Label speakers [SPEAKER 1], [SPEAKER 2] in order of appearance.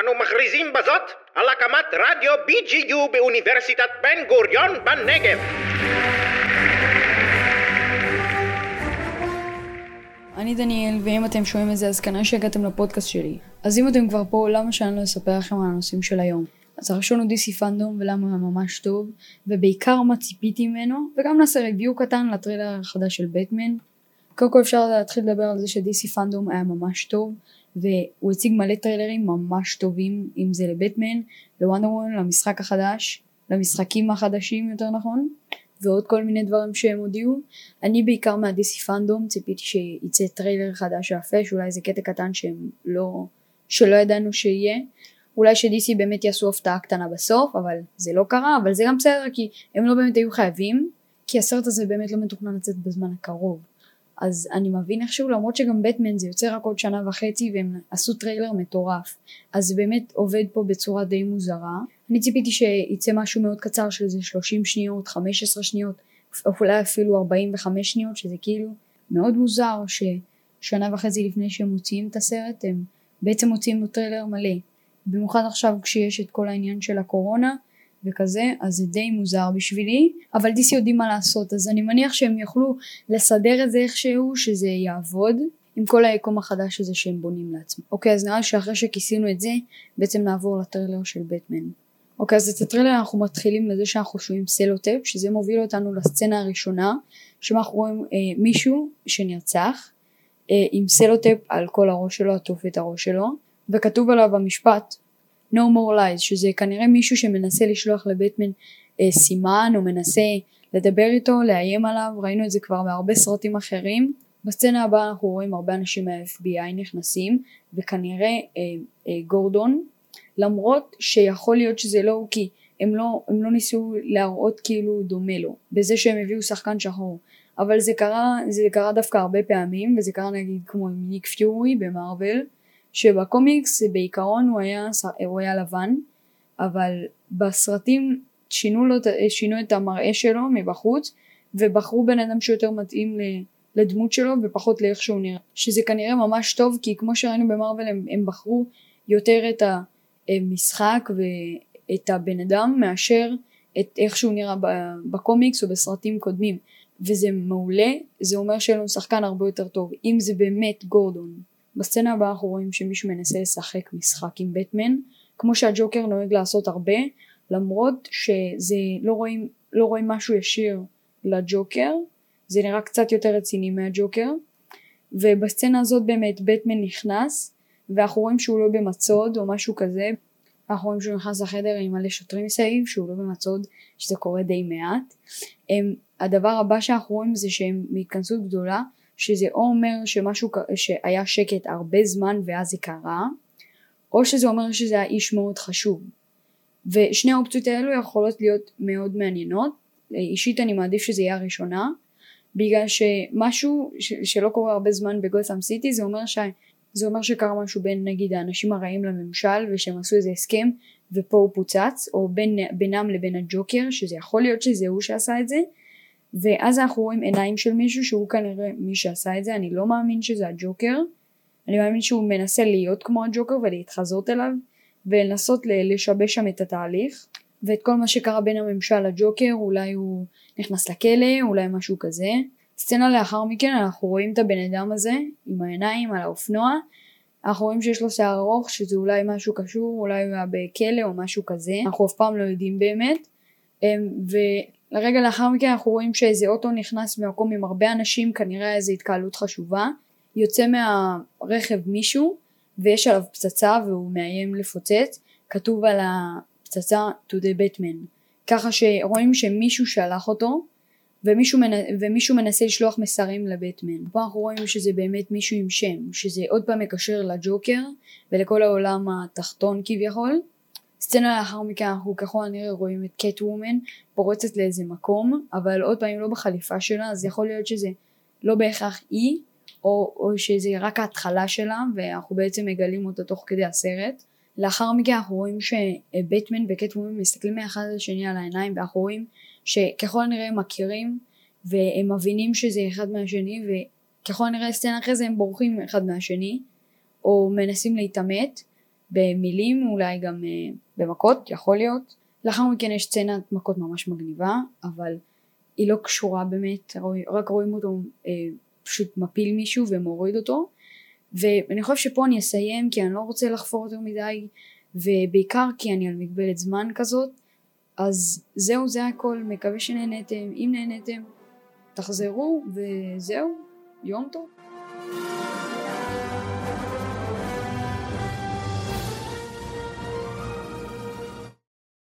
[SPEAKER 1] אנו מכריזים בזאת על הקמת רדיו BGU באוניברסיטת בן גוריון בנגב.
[SPEAKER 2] אני דניאל, ואם אתם שומעים את זה אז כנראה שהגעתם לפודקאסט שלי. אז אם אתם כבר פה, למה שאני לא אספר לכם על הנושאים של היום? אז הראשון הוא DC פאנדום ולמה הוא ממש טוב, ובעיקר מה ציפיתי ממנו, וגם נעשה ריוויו קטן לטריילר החדש של בטמן. קודם כל אפשר להתחיל לדבר על זה ש-DC פאנדום היה ממש טוב, והוא הציג מלא טריילרים ממש טובים, אם זה לבטמן, לוונדר וומן, למשחק החדש, למשחקים החדשים יותר נכון, ועוד כל מיני דברים שהם הודיעו. אני בעיקר מה-DC פאנדום ציפיתי שייצא טריילר חדש יפה, שאולי זה קטע קטן שהם לא, שלא ידענו שיהיה. אולי ש-DC באמת יעשו הפתעה קטנה בסוף, אבל זה לא קרה, אבל זה גם בסדר כי הם לא באמת היו חייבים, כי הסרט הזה באמת לא מתוכנן לצאת בזמן הקרוב. אז אני מבין איכשהו למרות שגם בטמן זה יוצא רק עוד שנה וחצי והם עשו טריילר מטורף. אז זה באמת עובד פה בצורה די מוזרה. אני ציפיתי שיצא משהו מאוד קצר של איזה 30 שניות 15 שניות אולי אפילו 45 שניות שזה כאילו מאוד מוזר ששנה וחצי לפני שהם מוציאים את הסרט הם בעצם מוציאים לו טריילר מלא. במיוחד עכשיו כשיש את כל העניין של הקורונה וכזה, אז זה די מוזר בשבילי, אבל DC יודעים מה לעשות, אז אני מניח שהם יוכלו לסדר את זה איכשהו, שזה יעבוד, עם כל היקום החדש הזה שהם בונים לעצמם. אוקיי, אז נראה שאחרי שכיסינו את זה, בעצם נעבור לטריילר של בטמן. אוקיי, אז את הטריילר אנחנו מתחילים לזה שאנחנו שומעים סלוטייפ, שזה מוביל אותנו לסצנה הראשונה, שבה אנחנו רואים אה, מישהו שנרצח, אה, עם סלוטייפ על כל הראש שלו, עטוף את הראש שלו, וכתוב עליו המשפט no more lies שזה כנראה מישהו שמנסה לשלוח לבטמן אה, סימן או מנסה לדבר איתו לאיים עליו ראינו את זה כבר בהרבה סרטים אחרים. בסצנה הבאה אנחנו רואים הרבה אנשים מה-FBI נכנסים וכנראה אה, אה, גורדון למרות שיכול להיות שזה לא הוא כי הם לא, הם לא ניסו להראות כאילו דומה לו בזה שהם הביאו שחקן שחור. אבל זה קרה, זה קרה דווקא הרבה פעמים וזה קרה נגיד כמו עם ניק פיורי במארוול שבקומיקס בעיקרון הוא היה, הוא היה לבן אבל בסרטים שינו, לו, שינו את המראה שלו מבחוץ ובחרו בן אדם שיותר מתאים לדמות שלו ופחות לאיך שהוא נראה. שזה כנראה ממש טוב כי כמו שראינו במרוויל הם, הם בחרו יותר את המשחק ואת הבן אדם מאשר את איך שהוא נראה בקומיקס או בסרטים קודמים. וזה מעולה זה אומר שיהיה לנו שחקן הרבה יותר טוב אם זה באמת גורדון בסצנה הבאה אנחנו רואים שמישהו מנסה לשחק משחק עם בטמן כמו שהג'וקר נוהג לעשות הרבה למרות שזה לא רואים, לא רואים משהו ישיר לג'וקר זה נראה קצת יותר רציני מהג'וקר. ובסצנה הזאת באמת בטמן נכנס ואנחנו רואים שהוא לא במצוד או משהו כזה. אנחנו רואים שהוא נכנס לחדר עם מלא שוטרים מסביב שהוא לא במצוד שזה קורה די מעט. הם, הדבר הבא שאנחנו רואים זה שהם מהתכנסות גדולה שזה או אומר שמשהו שהיה שקט הרבה זמן ואז זה קרה או שזה אומר שזה היה איש מאוד חשוב. ושני האופציות האלו יכולות להיות מאוד מעניינות. אישית אני מעדיף שזה יהיה הראשונה בגלל שמשהו שלא קורה הרבה זמן בגותם סיטי זה אומר ש... זה אומר שקרה משהו בין נגיד האנשים הרעים לממשל ושהם עשו איזה הסכם ופה הוא פוצץ או בין, בינם לבין הג'וקר שזה יכול להיות שזה הוא שעשה את זה ואז אנחנו רואים עיניים של מישהו שהוא כנראה מי שעשה את זה אני לא מאמין שזה הג'וקר. אני מאמין שהוא מנסה להיות כמו הג'וקר ולהתחזות אליו ולנסות לשבש שם את התהליך. ואת כל מה שקרה בין הממשל לג'וקר אולי הוא נכנס לכלא אולי משהו כזה. סצנה לאחר מכן אנחנו רואים את הבן אדם הזה עם העיניים על האופנוע. אנחנו רואים שיש לו שיער ארוך שזה אולי משהו קשור אולי הוא היה בכלא או משהו כזה. אנחנו אף פעם לא יודעים באמת. אמ, לרגע לאחר מכן אנחנו רואים שאיזה אוטו נכנס במקום עם הרבה אנשים כנראה איזה התקהלות חשובה יוצא מהרכב מישהו ויש עליו פצצה והוא מאיים לפוצץ כתוב על הפצצה to the Batman ככה שרואים שמישהו שלח אותו ומישהו, מנ... ומישהו מנסה לשלוח מסרים לבטמן. פה אנחנו רואים שזה באמת מישהו עם שם, שזה עוד פעם מקשר לג'וקר ולכל העולם התחתון כביכול. סצנה לאחר מכן אנחנו ככל הנראה רואים את קט וומן פורצת לאיזה מקום אבל עוד פעם לא בחליפה שלה אז יכול להיות שזה לא בהכרח היא או, או שזה רק ההתחלה שלה ואנחנו בעצם מגלים אותה תוך כדי הסרט. לאחר מכן אנחנו רואים שבטמן וקט וומן מסתכלים מאחד לשני על העיניים ואנחנו רואים שככל הנראה הם מכירים והם מבינים שזה אחד מהשני וככל הנראה סצנה אחרי זה הם בורחים אחד מהשני או מנסים להתעמת במילים, אולי גם אה, במכות, יכול להיות. לאחר מכן יש סצנת מכות ממש מגניבה, אבל היא לא קשורה באמת, רק רואים אותו אה, פשוט מפיל מישהו ומוריד אותו. ואני חושב שפה אני אסיים כי אני לא רוצה לחפור יותר מדי, ובעיקר כי אני על מגבלת זמן כזאת. אז זהו זה הכל, מקווה שנהנתם, אם נהנתם תחזרו וזהו, יום טוב.